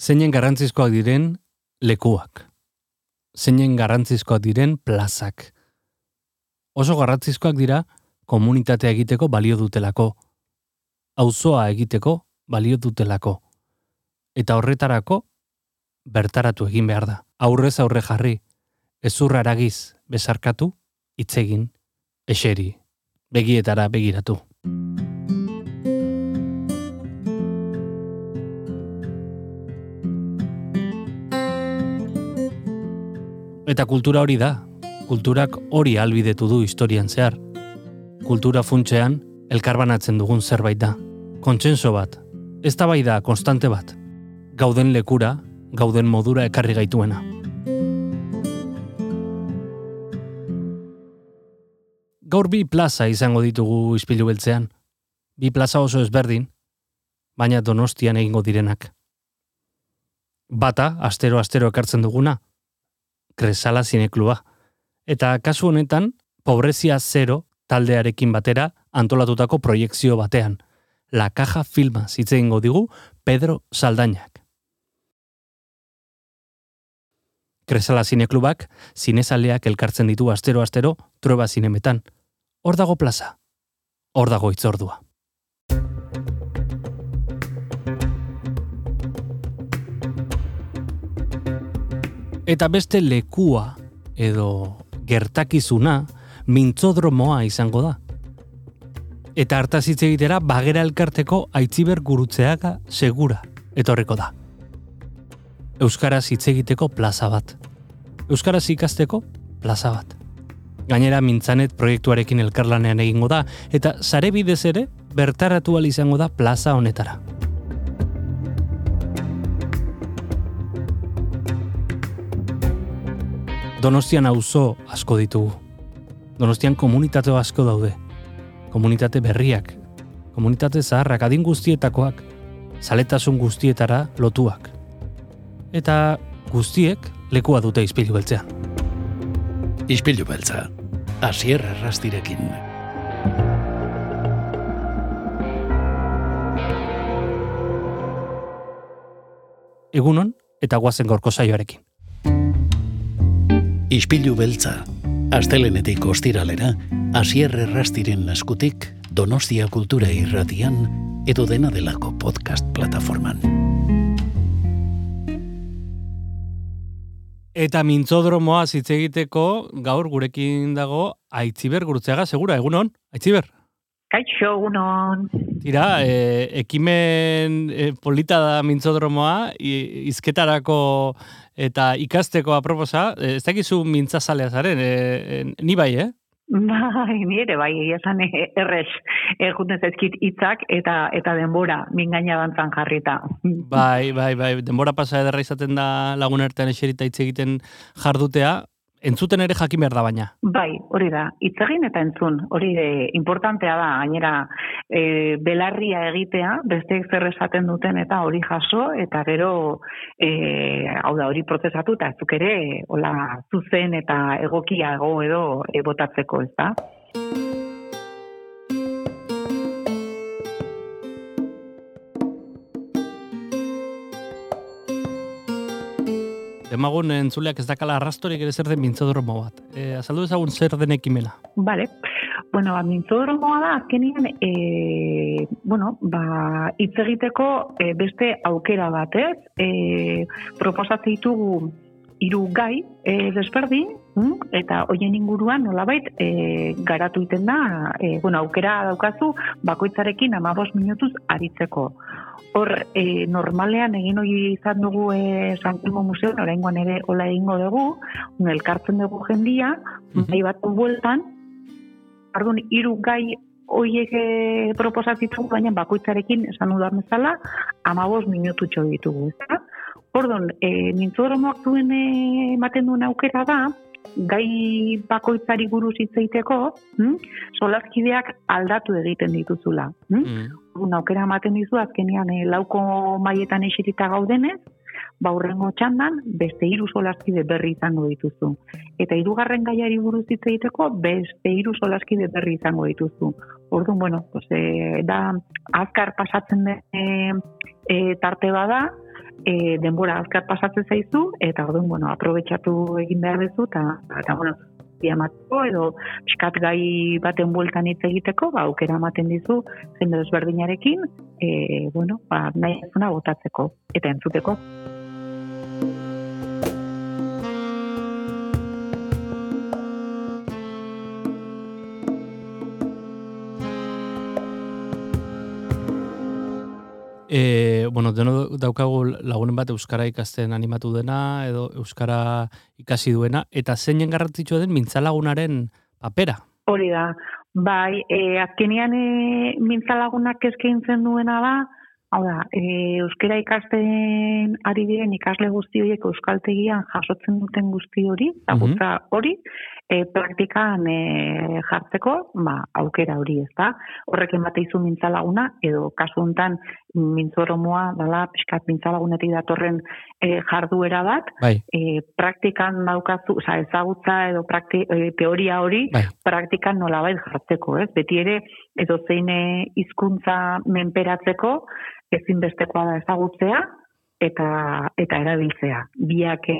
zeinen garrantzizkoak diren lekuak. Zeinen garrantzizkoak diren plazak. Oso garrantzizkoak dira komunitatea egiteko balio dutelako. Auzoa egiteko balio dutelako. Eta horretarako bertaratu egin behar da. Aurrez aurre jarri, ezurra aragiz bezarkatu, itzegin, eseri, begietara begiratu. Eta kultura hori da, kulturak hori albidetu du historian zehar. Kultura funtsean, elkarbanatzen dugun zerbait da. Kontsenso bat, ez da konstante bat. Gauden lekura, gauden modura ekarri gaituena. Gaur bi plaza izango ditugu ispilu beltzean. Bi plaza oso ezberdin, baina donostian egingo direnak. Bata, astero-astero ekartzen duguna, kresala zinekluba. Eta kasu honetan, pobrezia zero taldearekin batera antolatutako proiektzio batean. La Caja Filma zitzeingo digu Pedro Saldainak. Kresala Zineklubak, zinezaleak elkartzen ditu astero-astero trueba zinemetan. Hor dago plaza. Hor dago itzordua. Eta beste lekua edo gertakizuna mintzodromoa izango da. Eta hartaz hitz egitera bagera elkarteko aitziber gurutzeaga segura etorriko da. Euskaraz hitz egiteko plaza bat. Euskaraz ikasteko plaza bat. Gainera mintzanet proiektuarekin elkarlanean egingo da eta sare bidez ere bertaratu izango da plaza honetara. Donostian auzo asko ditugu. Donostian komunitate asko daude. Komunitate berriak, komunitate zaharrak adin guztietakoak, zaletasun guztietara lotuak. Eta guztiek lekua dute izpilu beltzean. Ispilu beltza, asier errastirekin. Egunon eta guazen gorko saioarekin. Ispilu beltza, astelenetik ostiralera, asier errastiren eskutik, Donostia Kultura Irratian, edo dena delako podcast plataforman. Eta mintzodromoa hitz egiteko gaur gurekin dago Aitziber Gurutzeaga, segura, egunon? Aitziber? Kaixo, egunon. Tira, e, ekimen e, polita da mintzodromoa, i, izketarako eta ikasteko aproposa, e, ez dakizu mintzazalea zaren, e, e, ni bai, eh? Bai, ni ere bai, esan errez, ejuten zaizkit hitzak eta eta denbora mingaina dantzan jarrita. Bai, bai, bai, denbora pasa ederra izaten da lagun artean eserita hitz egiten jardutea, entzuten ere jakin behar da baina. Bai, hori da, itzegin eta entzun, hori de, importantea da, gainera e, belarria egitea, besteek zer esaten duten eta hori jaso, eta gero, e, hau da, hori prozesatu, eta zuk ere, hola, zuzen eta egokiago edo e, botatzeko, ez da? Demagun entzuleak ez dakala arrastorik ere zer den mintzodromo bat. E, azaldu ezagun zer den ekimena. Vale. Bueno, ba, mintzodromoa da, azkenean, e, bueno, ba, hitz egiteko e, beste aukera batez, e, proposatzen ditugu hiru gai e, desberdin, hm? eta hoien inguruan nolabait e, garatu iten da, e, bueno, aukera daukazu bakoitzarekin amabos minutuz aritzeko. Hor, e, normalean egin hori izan dugu e, San Telmo Museoan, oraingoan ere hola egingo dugu, elkartzen dugu jendia, mm -hmm. bat bueltan, ardun, hiru gai hoiek proposatitugu, baina bakoitzarekin esan dudan bezala, amabos minututxo ditugu, ezta? Ordon, e, mintzodromoak duen e, ematen duen aukera da, gai bakoitzari buruz hitz egiteko, hm? solazkideak aldatu egiten dituzula. Hm? Mm. aukera ematen dizu azkenean e, lauko maietan esirita gaudenez, ba urrengo txandan beste hiru solazkide berri izango dituzu. Eta hirugarren gaiari buruz hitz egiteko beste hiru solazkide berri izango dituzu. Orduan, bueno, pues, e, da azkar pasatzen den e, e, tarte bada, e, denbora azkar pasatzen zaizu, eta orduan, bueno, aprobetsatu egin behar duzu, eta, eta bueno, diamatko edo piskat gai baten bueltan hitz egiteko, ba, aukera ematen dizu, jende desberdinarekin, e, bueno, ba, nahi ezuna botatzeko, eta entzuteko. Bueno, deno daukagu lagunen bat Euskara ikasten animatu dena, edo Euskara ikasi duena, eta zeinen garrantzitsua den mintzalagunaren papera? Hori da, bai, e, azkenian e, mintzalagunak eskaintzen duena da, hau da, e, Euskara ikasten ari diren ikasle guzti horiek Euskaltegian jasotzen duten guzti hori, zagutza hori, e, praktikan e, jartzeko, ba, aukera hori ez da. Horrek emate izu mintzalaguna, edo kasu honetan mintzoromoa, dala, piskat mintzalagunetik datorren e, jarduera bat, bai. e, praktikan daukazu, oza, ezagutza edo prakti, e, teoria hori, bai. praktikan nola jartzeko, ez? Beti ere, edo zein hizkuntza menperatzeko, ezinbestekoa da ezagutzea, eta eta erabiltzea. Biak e,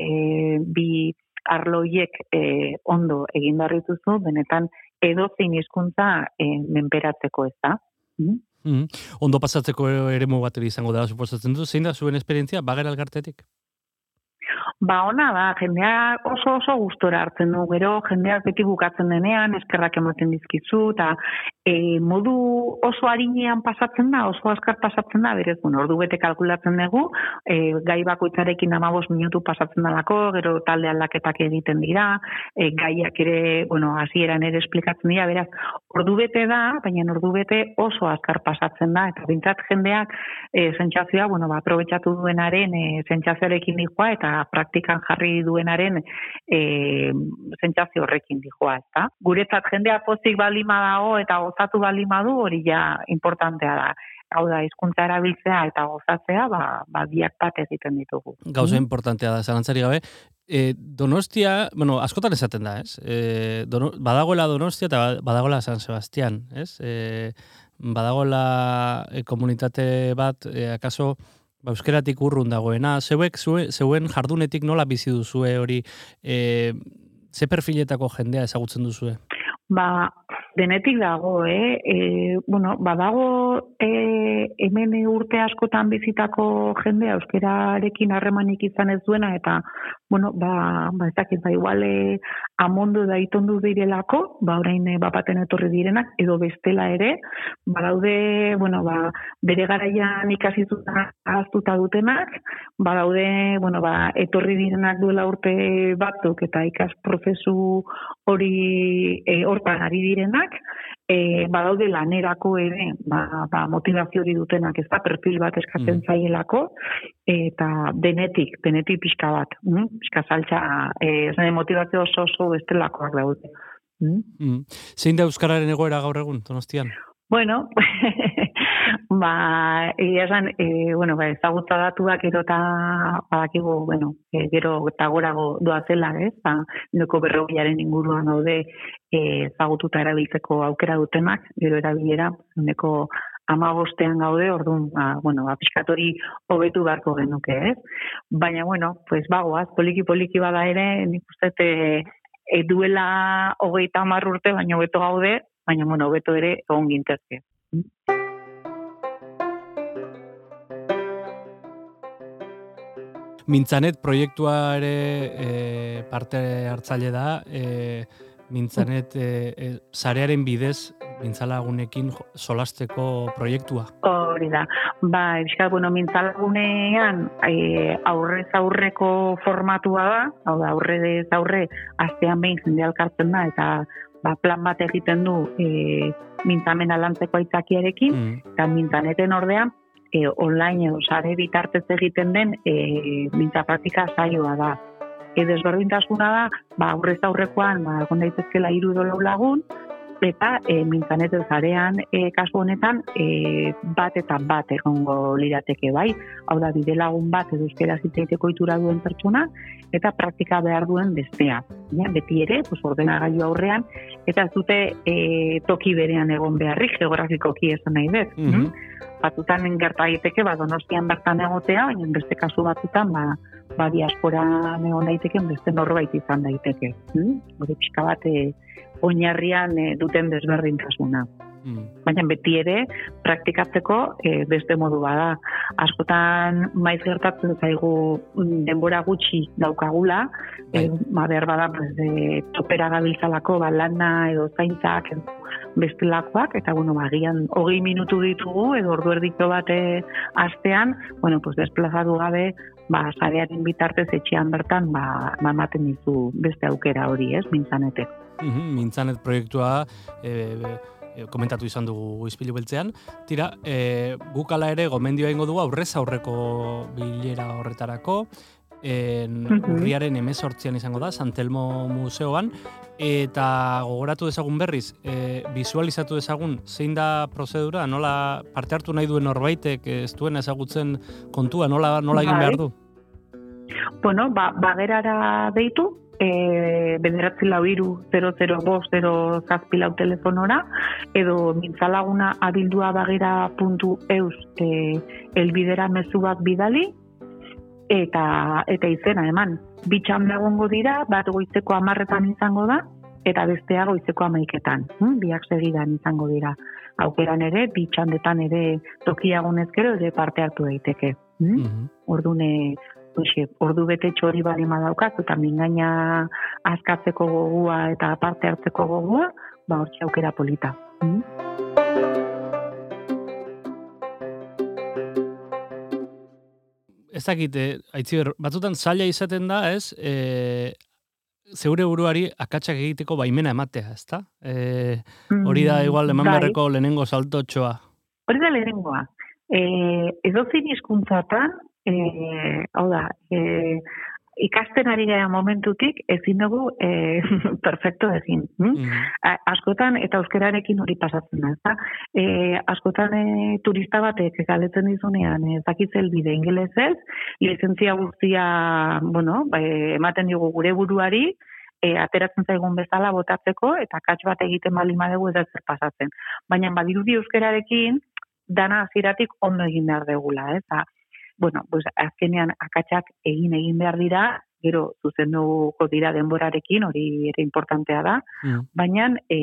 bi arloiek e, ondo egin barrituzu, benetan edo zein hizkuntza e, menperatzeko ez da. Mm -hmm. Ondo pasatzeko ere bateri izango da, suposatzen du, zein da zuen esperientzia, bagera algartetik? Ba, ona da, jendea oso oso gustora hartzen du, gero jendeak beti bukatzen denean, eskerrak ematen dizkizu, eta e, modu oso harinean pasatzen da, oso askar pasatzen da, berez, bueno, ordu bete kalkulatzen dugu, e, gai bakoitzarekin amabos minutu pasatzen dalako, gero talde aldaketak egiten dira, e, gaiak ere, bueno, hasieran ere esplikatzen dira, beraz, ordu bete da, baina ordu bete oso askar pasatzen da, eta bintzat jendeak e, zentzazioa, bueno, ba, aprobetsatu duenaren e, zentzazioarekin dihua, eta praktikan jarri duenaren e, zentzazio horrekin dijoa, ezta? Guretzat jendea pozik balima dago eta gozatu balima du hori ja importantea da. Hau da, hizkuntza erabiltzea eta gozatzea, ba, ba biak bat egiten ditugu. Gauza mm? importantea da, zalantzari gabe. E, donostia, bueno, askotan esaten da, ez? E, dono, badagoela Donostia eta badagoela San Sebastian, ez? E, badagoela e, komunitate bat, e, akaso, ba, euskeratik urrun dagoena, zeuek zeuen jardunetik nola bizi duzue hori, e, ze perfiletako jendea ezagutzen duzue? Ba, denetik dago, eh? E, bueno, badago e, hemen urte askotan bizitako jendea euskerarekin harremanik izan ez duena, eta, bueno, ba, ba ez dakit, ba, igual e, amondu da itondu direlako, ba, orain e, bapaten etorri direnak, edo bestela ere, badaude, bueno, ba, bere garaian ikasizuta aztuta dutenak, badaude, bueno, ba, etorri direnak duela urte batzuk, eta ikas prozesu hori e, hortan ari direnak, e, badaude lanerako ere, ba, ba, motivazio hori dutenak, ez da, perfil bat eskatzen mm. zaielako, eta denetik, denetik pixka bat, mm? pixka saltza, e, motivazio oso oso bestelakoak daude. Mm? Mm. Zein da Euskararen egoera gaur egun, donostian? Bueno, ba, egia esan, e, bueno, ba, ezagutza datuak gero eta badakigu, bueno, e, gero eta gorago doazela, ez? Ba, nuko berrogiaren inguruan daude e, ezagututa erabiltzeko aukera dutenak, gero erabilera, neko amagostean gaude, orduan, ba, bueno, ba, piskatori hobetu beharko genuke, ez? Baina, bueno, pues bagoaz, poliki-poliki bada ere, nik uste, e, duela hogeita urte, baina hobeto gaude, baina bueno, hobeto ere egon gintezke. Mintzanet proiektua ere e, parte hartzaile da, e, Mintzanet e, e, zarearen bidez mintzalagunekin solasteko proiektua. Hori da. Ba, ebizkat, bueno, mintzalagunean e, aurrez aurreko formatua da, hau da, aurrez aurre, astean behin jende alkartzen da, eta ba, plan bat egiten du e, mintzamen alantzeko aitzakiarekin, mm. eta mintzaneten ordean, e, online edo sare bitartez egiten den e, mintza praktika zaioa da. E, desberdintasuna da, ba, aurrez aurrekoan, ba, egon daitezkela irudo lagun, eta e, mintzanet zarean e, kasu honetan e, bat eta bat egongo lirateke bai, hau da bide lagun bat edo euskera zitzaiteko itura duen pertsona eta praktika behar duen bestea. Ja, beti ere, pues, ordena gaiu aurrean, eta ez dute e, toki berean egon beharri geografikoki esan nahi dut. Mm batzutan gerta daiteke ba Donostian bertan egotea, baina beste kasu batzutan ba ba diaspora egon daiteke beste norbait izan daiteke. Hm? Hori pixka bat eh, oinarrian eh, duten desberdintasuna. Mm. Baina beti ere praktikatzeko e, beste modu bada. Askotan maiz gertatzen zaigu mm, denbora gutxi daukagula, e, ma behar bada pues, e, topera gabiltzalako ba, lana edo zaintzak bestelakoak, eta bueno, bagian hogei minutu ditugu, edo ordu erdiko bate astean, bueno, pues desplazatu gabe, ba, zarearen bitartez etxean bertan, ba, ba ematen dizu beste aukera hori, ez, mintzanetek. Mm mintzanet proiektua, e, e, komentatu izan dugu izpilu beltzean. Tira, e, gukala ere gomendioa ingo dugu aurrez aurreko bilera horretarako, en urriaren emezortzian izango da, Santelmo Museoan, eta gogoratu dezagun berriz, e, visualizatu dezagun zein da prozedura, nola parte hartu nahi duen norbaitek ez duen ezagutzen kontua, nola, nola egin behar du? Bueno, ba, bagerara deitu, e, bederatzi lau iru 00 bost 0 zazpilau telefonora edo mintzalaguna abildua bagera puntu eus e, elbidera mezu bat bidali eta eta izena eman bitxan egongo dira bat goizeko amarretan izango da eta bestea goizeko amaiketan hm? biak segidan izango dira aukeran ere bitxandetan ere tokiagunezkero ere parte hartu daiteke hm? Mm Ordune Oxe, ordu bete txori bali madaukaz, eta mingaina askatzeko gogua eta parte hartzeko gogua, ba hor aukera polita. Mm? Ez dakit, eh, batzutan zaila izaten da, ez, e, zeure buruari akatsak egiteko baimena ematea, ez da? E, hori da, igual, eman bai. berreko lehenengo saltotxoa. Hori da lehenengoa. E, edo zin izkuntzatan, e, hau da, e, ikasten ari gara momentutik ezin dugu e, perfecto egin. Hm? Mm. askotan eta euskerarekin hori pasatzen da. Eta, e, askotan e, turista batek galetzen dizunean ez dakitzel bide ingelesez, lizentzia guztia bueno, ba, ematen dugu gure buruari, e, ateratzen zaigun bezala botatzeko eta kats bat egiten bali madegu ez zer pasatzen. Baina badirudi euskerarekin dana aziratik ondo egin behar degula. Ez? Bueno, pues azkenean akatsak egin egin behar dira, gero zuzenduko dira denborarekin, hori ere importantea da, mm. baina e,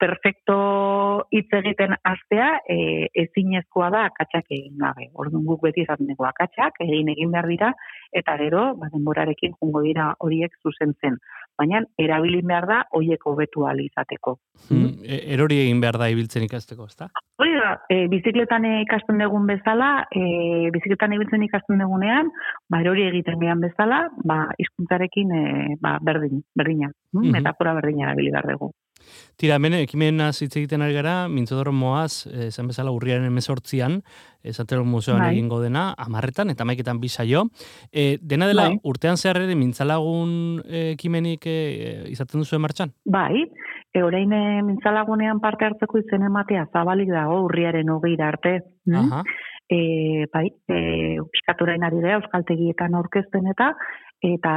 perfecto hitz egiten astea e, ezinezkoa da akatsak egin gabe. Orduan guk beti esaten dugu akatsak egin egin behar dira, eta gero ba, denborarekin jungo dira horiek zuzentzen baina erabilin behar da hoiek hobetu izateko. Hmm, e, erori egin behar da ibiltzen ikasteko, ezta? Hori da, e, bizikletan ikasten dugun bezala, e, bizikletan ibiltzen ikasten dugunean, ba, erori egiten gehan bezala, ba, izkuntzarekin e, ba, berdin, berdina, mm metafora berdina erabili behar dugu. Tira, hemen, ekimen hitz egiten ari gara, mintzodoro moaz, esan bezala urriaren emezortzian, esatero museoan bai. egingo dena, amarretan, eta maiketan bisa jo. E, dena dela, bai. urtean zehar ere mintzalagun ekimenik e, izaten duzu martxan? Bai, e, orain e, mintzalagunean parte hartzeko izen ematea zabalik dago urriaren hogeira arte. Hm? Aha. E, bai, e, piskaturain ari da, euskaltegietan aurkezten eta, eta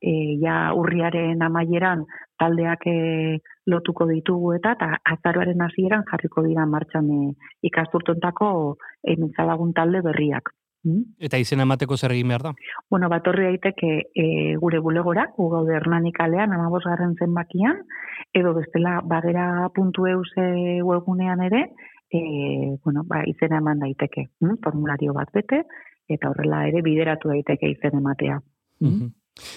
e, ja urriaren amaieran taldeak e, lotuko ditugu eta eta azaroaren hasieran jarriko dira martxan e, ikasturtontako e, talde berriak. Mm? Eta izena emateko zer egin behar da? Bueno, bat horri daiteke e, gure bulegora, gu gaude hernanik alean, amabos garren zenbakian, edo bestela bagera.eus e, webgunean ere, e, bueno, ba, izena eman daiteke, mm? formulario bat bete, eta horrela ere bideratu daiteke izen ematea. Mm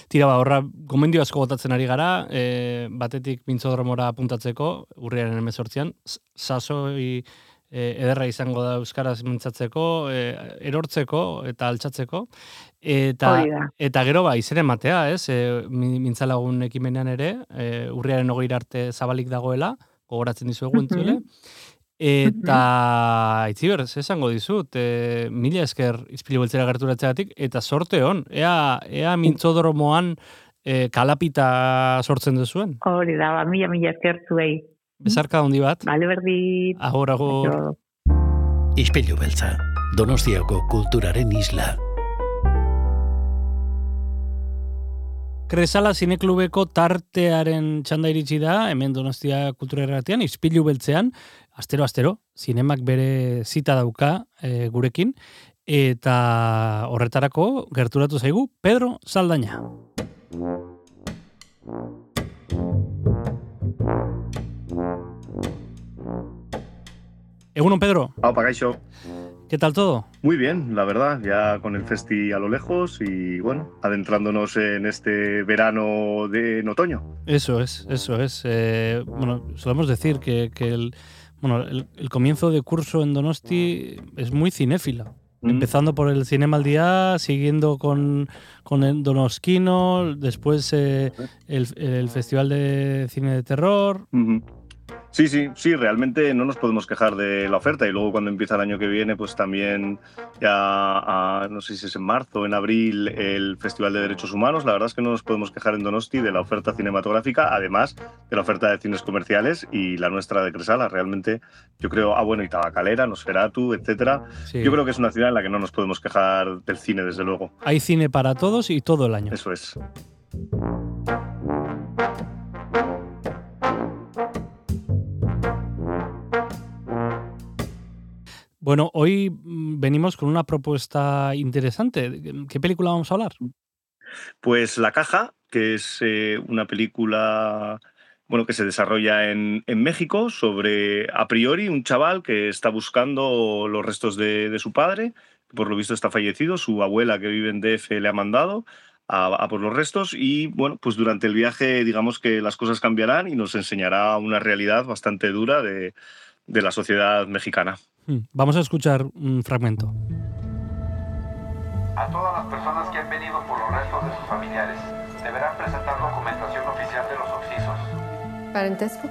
Tira ba, horra, gomendio asko gotatzen ari gara, e, batetik mintzodromora apuntatzeko, urriaren emezortzian, sasoi e, ederra izango da Euskaraz mintzatzeko, e, erortzeko eta altxatzeko, eta, eta gero ba, izen ematea, ez, e, mintzalagun ekimenean ere, e, urriaren ogeir arte zabalik dagoela, gogoratzen dizuegu entzule, Eta, itziber, esango dizut, e, mila esker izpilu beltzera gerturatzeatik, eta sorte hon, ea, ea mintzodromoan e, kalapita sortzen duzuen? Hori da, ba, mila, mila esker zuei. Bezarka hondi bat? Bale berdi. Agor, agor. Ispilu beltza, donostiako kulturaren isla. Kresala Zineklubeko tartearen txanda iritsi da, hemen Donostia Kultura Erratian, izpilu beltzean, astero-astero, zinemak bere zita dauka e, gurekin, eta horretarako gerturatu zaigu Pedro Saldaña. Egunon, Pedro. Hau, pagaixo. ¿Qué tal todo? Muy bien, la verdad, ya con el festi a lo lejos y bueno, adentrándonos en este verano de en otoño. Eso es, eso es. Eh, bueno, solemos decir que, que el, bueno, el, el, comienzo de curso en Donosti es muy cinéfila. Mm. Empezando por el Cinema al Día, siguiendo con, con el Donosquino, después eh, el, el, Festival de Cine de Terror. Sí, sí, sí, realmente no nos podemos quejar de la oferta y luego cuando empieza el año que viene, pues también ya, a, no sé si es en marzo o en abril, el Festival de Derechos Humanos. La verdad es que no nos podemos quejar en Donosti de la oferta cinematográfica, además de la oferta de cines comerciales y la nuestra de Cresala. Realmente, yo creo, ah, bueno, y Tabacalera, Nosferatu, etcétera. Sí. Yo creo que es una ciudad en la que no nos podemos quejar del cine, desde luego. Hay cine para todos y todo el año. Eso es. Bueno, hoy mm, venimos con una propuesta interesante. ¿Qué película vamos a hablar? Pues La Caja, que es eh, una película bueno, que se desarrolla en, México sobre, a priori, un chaval que está buscando los restos de, su padre, por lo visto está fallecido, su abuela que vive en DF le ha mandado a, por los restos y, bueno, pues durante el viaje digamos que las cosas cambiarán y nos enseñará una realidad bastante dura de la sociedad mexicana. Hmm, vamos a escuchar un fragmento. A todas las personas que han venido por los restos de sus familiares deberán presentar documentación oficial de los oxisos. ¿Parentesco?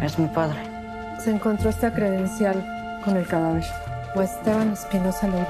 Es mi padre. Se encontró esta credencial con el cadáver. O Esteban Espinosa Leiva.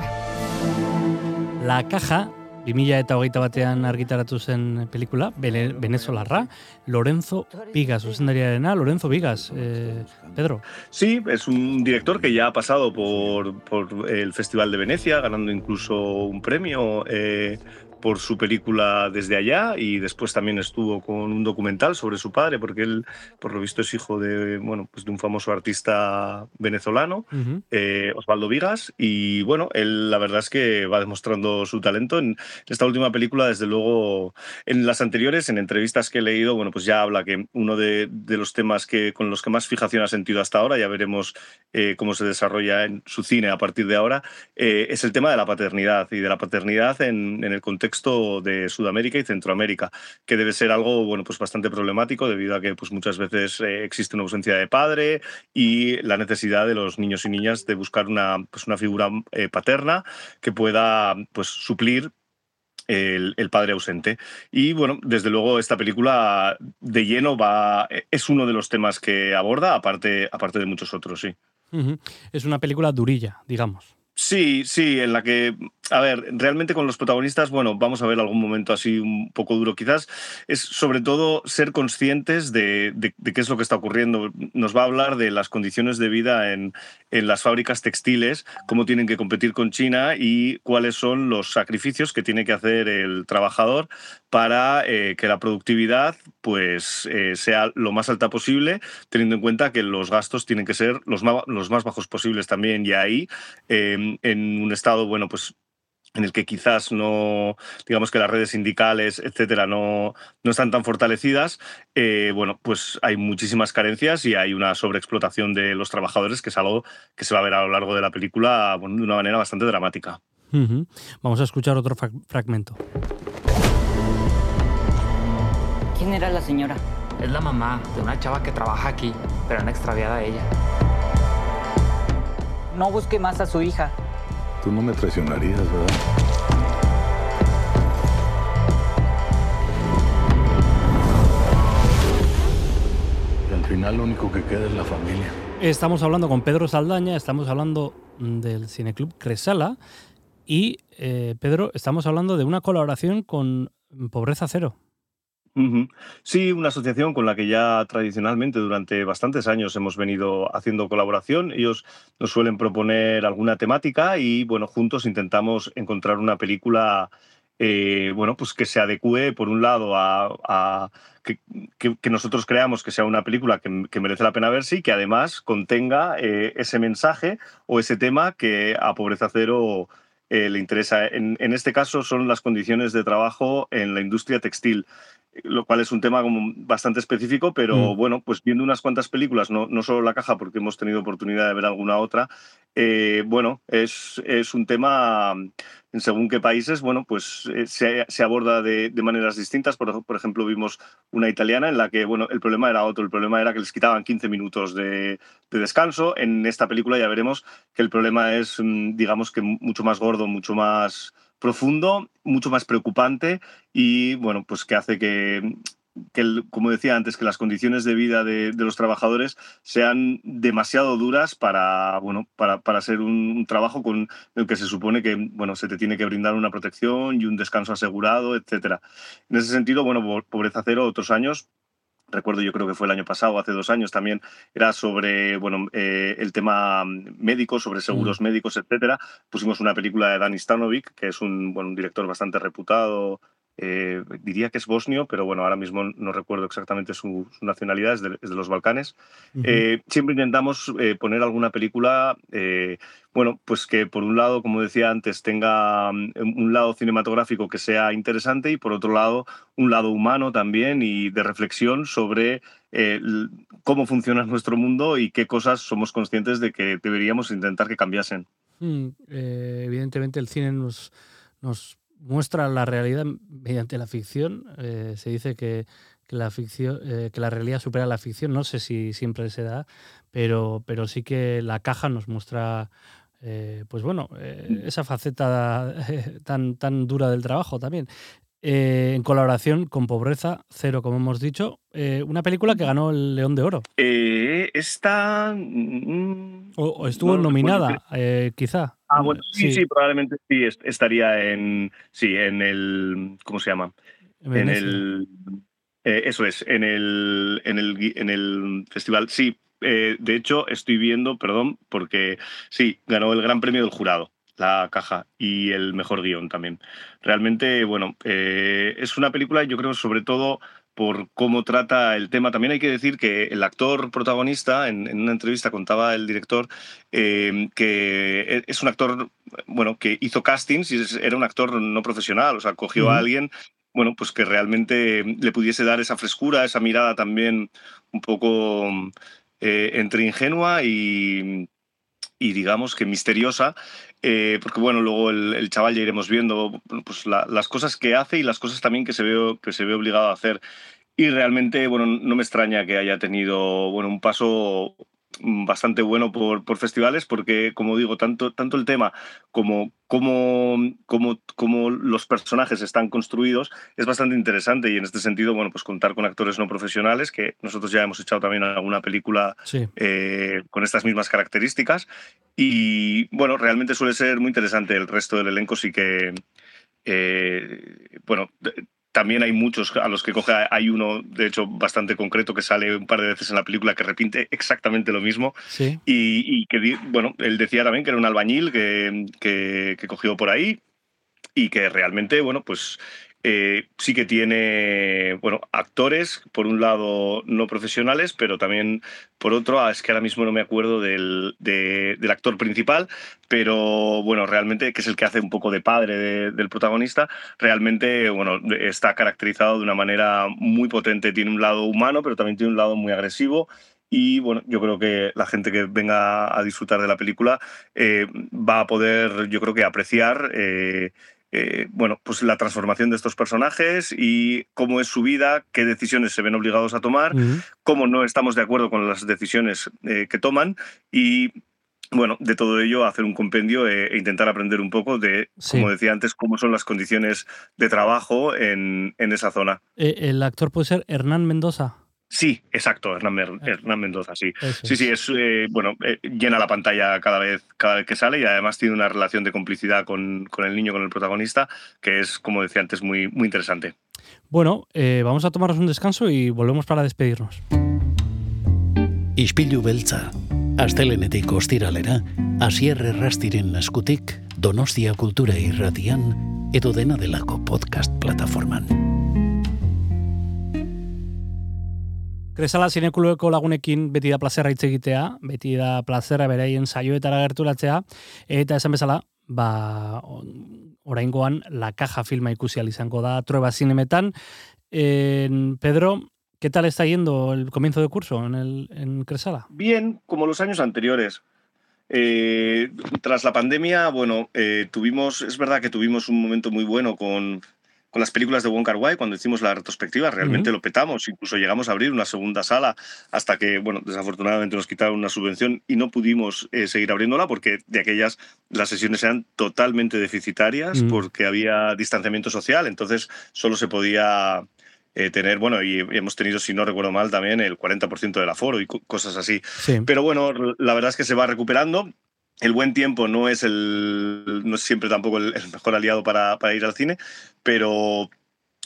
La caja 2000 eta hogeita batean argitaratu zen pelikula, venezolarra, Lorenzo Vigas, zuzendariarena, Lorenzo Vigas, eh, Pedro. Sí, es un director que ya ha pasado por, por el Festival de Venecia, ganando incluso un premio eh, por su película Desde allá y después también estuvo con un documental sobre su padre, porque él, por lo visto, es hijo de, bueno, pues de un famoso artista venezolano, uh -huh. eh, Osvaldo Vigas, y bueno, él la verdad es que va demostrando su talento en esta última película, desde luego, en las anteriores, en entrevistas que he leído, bueno, pues ya habla que uno de, de los temas que, con los que más fijación ha sentido hasta ahora, ya veremos eh, cómo se desarrolla en su cine a partir de ahora, eh, es el tema de la paternidad y de la paternidad en, en el contexto de Sudamérica y Centroamérica, que debe ser algo bueno, pues bastante problemático debido a que pues, muchas veces eh, existe una ausencia de padre y la necesidad de los niños y niñas de buscar una, pues, una figura eh, paterna que pueda pues, suplir el, padre ausente. Y bueno, desde luego esta película de lleno va, es uno de los temas que aborda, aparte, aparte de muchos otros, sí. Es una película durilla, digamos. Sí, sí, en la que, a ver, realmente con los protagonistas, bueno, vamos a ver algún momento así un poco duro quizás, es sobre todo ser conscientes de, de, de, qué es lo que está ocurriendo. Nos va a hablar de las condiciones de vida en, en las fábricas textiles, cómo tienen que competir con China y cuáles son los sacrificios que tiene que hacer el trabajador para eh, que la productividad pues, eh, sea lo más alta posible, teniendo en cuenta que los gastos tienen que ser los más, bajos posibles también. Y ahí, eh, en un estado, bueno, pues en el que quizás no, digamos que las redes sindicales, etcétera, no, no están tan fortalecidas, eh, bueno, pues hay muchísimas carencias y hay una sobreexplotación de los trabajadores, que es algo que se va a ver a lo largo de la película bueno, de una manera bastante dramática. Uh -huh. Vamos a escuchar otro fragmento. ¿Quién era la señora? Es la mamá de una chava que trabaja aquí, pero han extraviado a ella. No busque más a su hija. Tú no me traicionarías, ¿verdad? Y al final lo único que queda es la familia. Estamos hablando con Pedro Saldaña, estamos hablando del Cineclub Cresala y, eh, Pedro, estamos hablando de una colaboración con Pobreza Cero. Sí, una asociación con la que ya tradicionalmente durante bastantes años hemos venido haciendo colaboración. Ellos nos suelen proponer alguna temática y bueno, juntos intentamos encontrar una película eh, bueno, pues que se adecue, por un lado, a, que, nosotros creamos que sea una película que, merece la pena verse y que además contenga eh, ese mensaje o ese tema que a Pobreza Cero eh, le interesa. En, este caso son las condiciones de trabajo en la industria textil lo cual es un tema como bastante específico, pero mm. bueno, pues viendo unas cuantas películas, no, no, solo La Caja, porque hemos tenido oportunidad de ver alguna otra, bueno, es, es, un tema en según qué países, bueno, pues eh, se, aborda de, maneras distintas. Por, por, ejemplo, vimos una italiana en la que, bueno, el problema era otro, el problema era que les quitaban 15 minutos de, descanso. En esta película ya veremos que el problema es, mm, digamos que mucho más gordo, mucho más profundo, mucho más preocupante y, bueno, pues que hace que que, como decía antes, que las condiciones de vida de, los trabajadores sean demasiado duras para, bueno, para, para ser un, trabajo con el que se supone que bueno, se te tiene que brindar una protección y un descanso asegurado, etc. En ese sentido, bueno, Pobreza Cero, otros años, recuerdo yo creo que fue el año pasado, hace dos años también, era sobre bueno, eh, el tema médico, sobre seguros mm. médicos, etc. Pusimos una película de Dani Stanovic, que es un, bueno, un director bastante reputado eh, diría que es bosnio, pero bueno, ahora mismo no recuerdo exactamente su, nacionalidad, es de, los Balcanes. Eh, siempre intentamos eh, poner alguna película, bueno, pues que por un lado, como decía antes, tenga mm, un lado cinematográfico que sea interesante y por otro lado, un lado humano también y de reflexión sobre cómo funciona nuestro mundo y qué cosas somos conscientes de que deberíamos intentar que cambiasen. Mm, evidentemente el cine nos, nos muestra la realidad mediante la ficción. Eh, se dice que, la ficción, eh, que la realidad supera la ficción. No sé si siempre se da, pero, pero sí que la caja nos muestra, eh, pues bueno, esa faceta tan, tan dura del trabajo también. en colaboración con Pobreza Cero, como hemos dicho, una película que ganó el León de Oro. esta... Mm, o, estuvo nominada, quizá. Ah, bueno, sí, sí, probablemente sí estaría en, sí, en el, ¿cómo se llama? En el, eh, eso es, en el, en el, en el festival. Sí, eh, de hecho estoy viendo, perdón, porque sí, ganó el Gran Premio del Jurado la caja y el mejor guion también. Realmente, bueno, eh, es una película, yo creo, sobre todo por cómo trata el tema. También hay que decir que el actor protagonista, en, una entrevista contaba el director, eh, que es un actor, bueno, que hizo castings y era un actor no profesional, o sea, cogió a alguien, bueno, pues que realmente le pudiese dar esa frescura, esa mirada también un poco eh, entre ingenua y, y digamos que misteriosa, eh, porque bueno, luego el, chaval ya iremos viendo pues, las cosas que hace y las cosas también que se, ve, que se ve obligado a hacer. Y realmente, bueno, no me extraña que haya tenido bueno, un paso bastante bueno por, por, festivales porque, como digo, tanto, tanto el tema como cómo, cómo, los personajes están construidos es bastante interesante. Y en este sentido, bueno, pues contar con actores no profesionales, que nosotros ya hemos echado también alguna película eh, con estas mismas características. Y, bueno, realmente suele ser muy interesante el resto del elenco, sí que... Eh, bueno, también hay muchos a los que coge, hay uno, de hecho, bastante concreto que sale un par de veces en la película que repite exactamente lo mismo. Y, que, bueno, él decía también que era un albañil que, que, que cogió por ahí y que realmente, bueno, pues eh, sí que tiene bueno, actores, por un lado no profesionales, pero también por otro, ah, es que ahora mismo no me acuerdo del, actor principal, pero bueno, realmente, que es el que hace un poco de padre del protagonista, realmente bueno, está caracterizado de una manera muy potente. Tiene un lado humano, pero también tiene un lado muy agresivo. Y bueno, yo creo que la gente que venga a disfrutar de la película eh, va a poder, yo creo que apreciar eh, eh, bueno, pues la transformación de estos personajes y cómo es su vida, qué decisiones se ven obligados a tomar, cómo no estamos de acuerdo con las decisiones eh, que toman y bueno, de todo ello hacer un compendio e, intentar aprender un poco de, como decía antes, cómo son las condiciones de trabajo en, en esa zona. ¿El actor puede ser Hernán Mendoza? Sí, exacto, Hernán, ah. Mendoza, sí. sí, sí, es eh, bueno, eh, llena la pantalla cada vez, cada vez que sale y además tiene una relación de complicidad con, con, el niño, con el protagonista, que es, como decía antes, muy, muy interesante. Bueno, eh, vamos a tomarnos un descanso y volvemos para despedirnos. Ispilu beltza, astelenetik ostiralera, asierre rastiren eskutik, donostia kultura irratian, edo dena delako podcast plataforman. Kresala zinekulueko lagunekin beti da plazera hitz egitea, beti da plazera beraien saioetara gerturatzea, eta esan bezala, ba, oraingoan La Caja filma ikusi izango da Trueba Zinemetan. En, Pedro, ¿qué tal está yendo el comienzo de curso en, el, en Cresala? Bien, como los años anteriores. Eh, tras la pandemia, bueno, eh, tuvimos, es verdad que tuvimos un momento muy bueno con, con las películas de Wong Kar Wai cuando hicimos la retrospectiva, realmente lo petamos, incluso llegamos a abrir una segunda sala hasta que, bueno, desafortunadamente nos quitaron una subvención y no pudimos eh, seguir abriéndola porque de aquellas las sesiones eran totalmente deficitarias Mm. porque había distanciamiento social, entonces solo se podía eh, tener, bueno, y hemos tenido, si no recuerdo mal, también el 40% del aforo y co- cosas así. Sí. Pero bueno, la verdad es que se va recuperando. El buen tiempo no es, el, no es siempre tampoco el, el mejor aliado para, para ir al cine, pero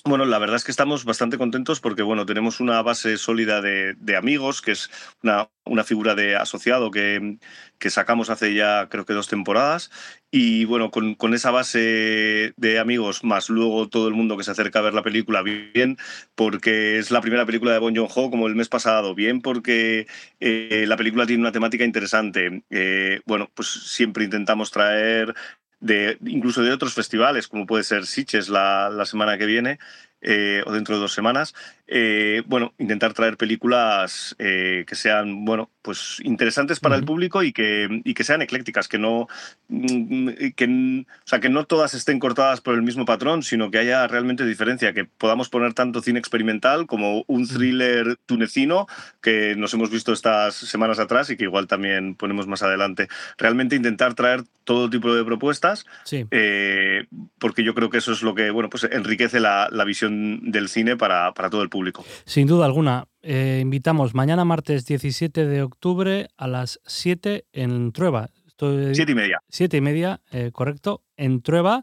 bueno, la verdad es que estamos bastante contentos porque bueno, tenemos una base sólida de, de amigos, que es una, una figura de asociado que, que sacamos hace ya creo que dos temporadas. Y bueno, con, con esa base de amigos, más luego todo el mundo que se acerca a ver la película, bien porque es la primera película de Bon Joon-ho como el mes pasado, bien porque eh, la película tiene una temática interesante. Eh, bueno, pues siempre intentamos traer de, incluso de otros festivales, como puede ser Sitges la, la semana que viene, eh, o dentro de dos semanas, eh, bueno, intentar traer películas eh, que sean, bueno, pues interesantes para el público y que, y que sean eclécticas, que no, mm, que, o sea, que no todas estén cortadas por el mismo patrón, sino que haya realmente diferencia, que podamos poner tanto cine experimental como un thriller tunecino que nos hemos visto estas semanas atrás y que igual también ponemos más adelante. Realmente intentar traer todo tipo de propuestas, Sí. eh, porque yo creo que eso es lo que bueno, pues enriquece la, la visión del cine para, para todo el público. Sin duda alguna, eh, invitamos mañana martes 17 de octubre a las 7 en Trueba. Estoy- Siete y media. Siete y media, eh, correcto, en Trueba,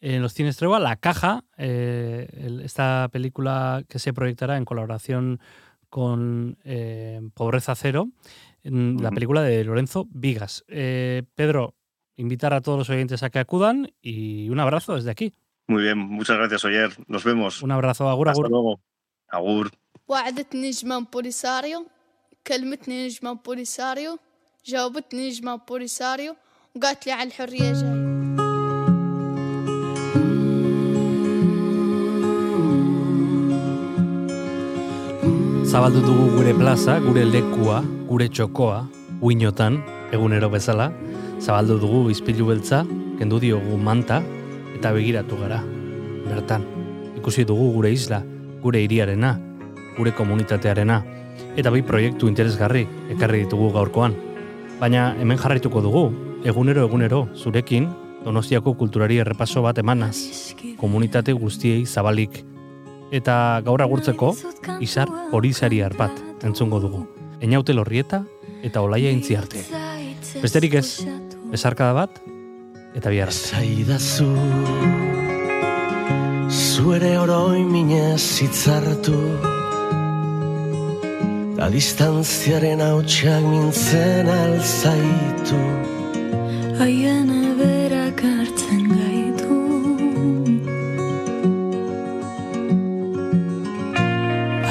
en los cines Trueba, La Caja, eh, el- esta película que se proyectará en colaboración con eh, Pobreza Cero, en la película de Lorenzo Vigas. Eh, Pedro, invitar a todos los oyentes a que acudan y un abrazo desde aquí. Muy bien, muchas gracias, Oyer. Nos vemos. Un abrazo, agur, Hasta agur. luego. Agur. وعدتني نجمة بوليساريو كلمتني نجمة بوليساريو جاوبتني نجمة بوليساريو وقالت لي على الحرية جاي Zabaldu dugu gure plaza, gure lekua, gure txokoa, uinotan, egunero bezala. Zabaldu dugu izpilu beltza, kendu diogu manta, eta begiratu gara. Bertan, ikusi dugu gure isla, gure hiriarena, gure komunitatearena, eta bi proiektu interesgarri ekarri ditugu gaurkoan. Baina hemen jarraituko dugu, egunero egunero, zurekin, Donostiako kulturari errepaso bat emanaz, komunitate guztiei zabalik. Eta gaur agurtzeko, Isar Horizariar bat entzungo dugu. Einaute lorrieta eta olaia intziarte. Besterik ez, besarkada bat, eta bihar arte. Zuere oroi minez hitzartu. Da distantziaren hautsak mintzen alzaitu Haien eberak hartzen gaitu.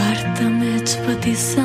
Artamets bat izan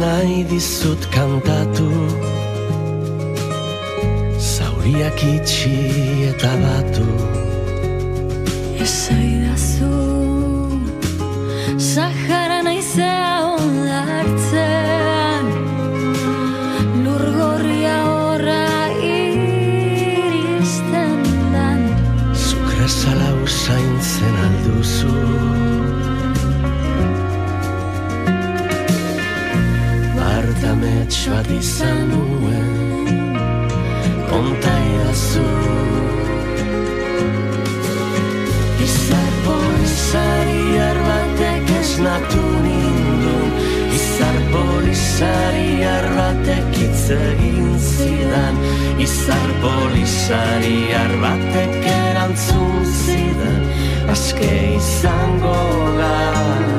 nahi dizut kantatu. Zauriak itxi eta batu. Esaidazu eta amets bat izan nuen Kontaia zu Izar polizari erbatek esnatu nindun Izar polizari erbatek hitz egin zidan. Izar polizari erbatek erantzun zidan. Aske izango gara.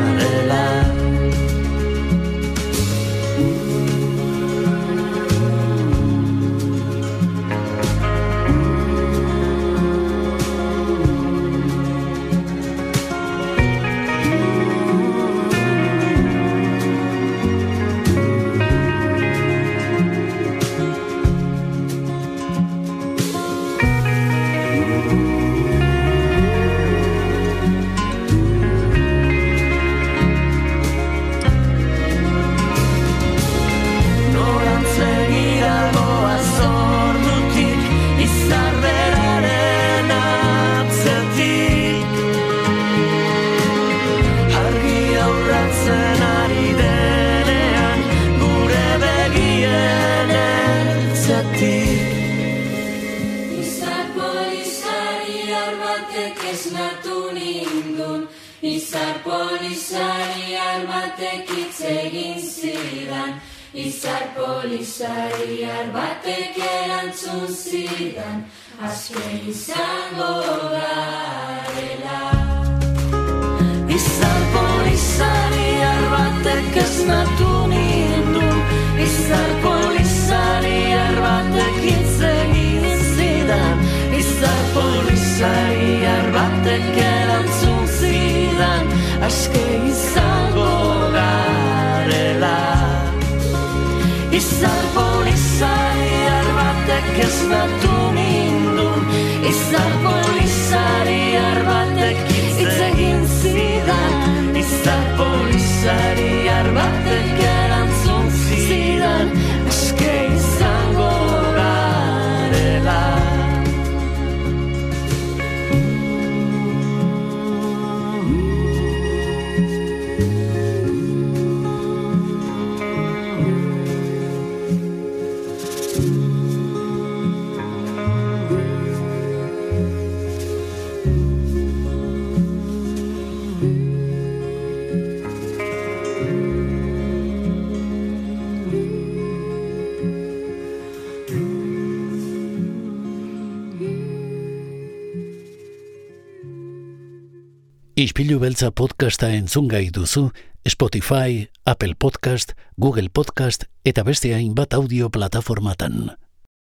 Isar por Ispilu beltza podcasta entzungai duzu, Spotify, Apple Podcast, Google Podcast eta beste hainbat audio plataformatan.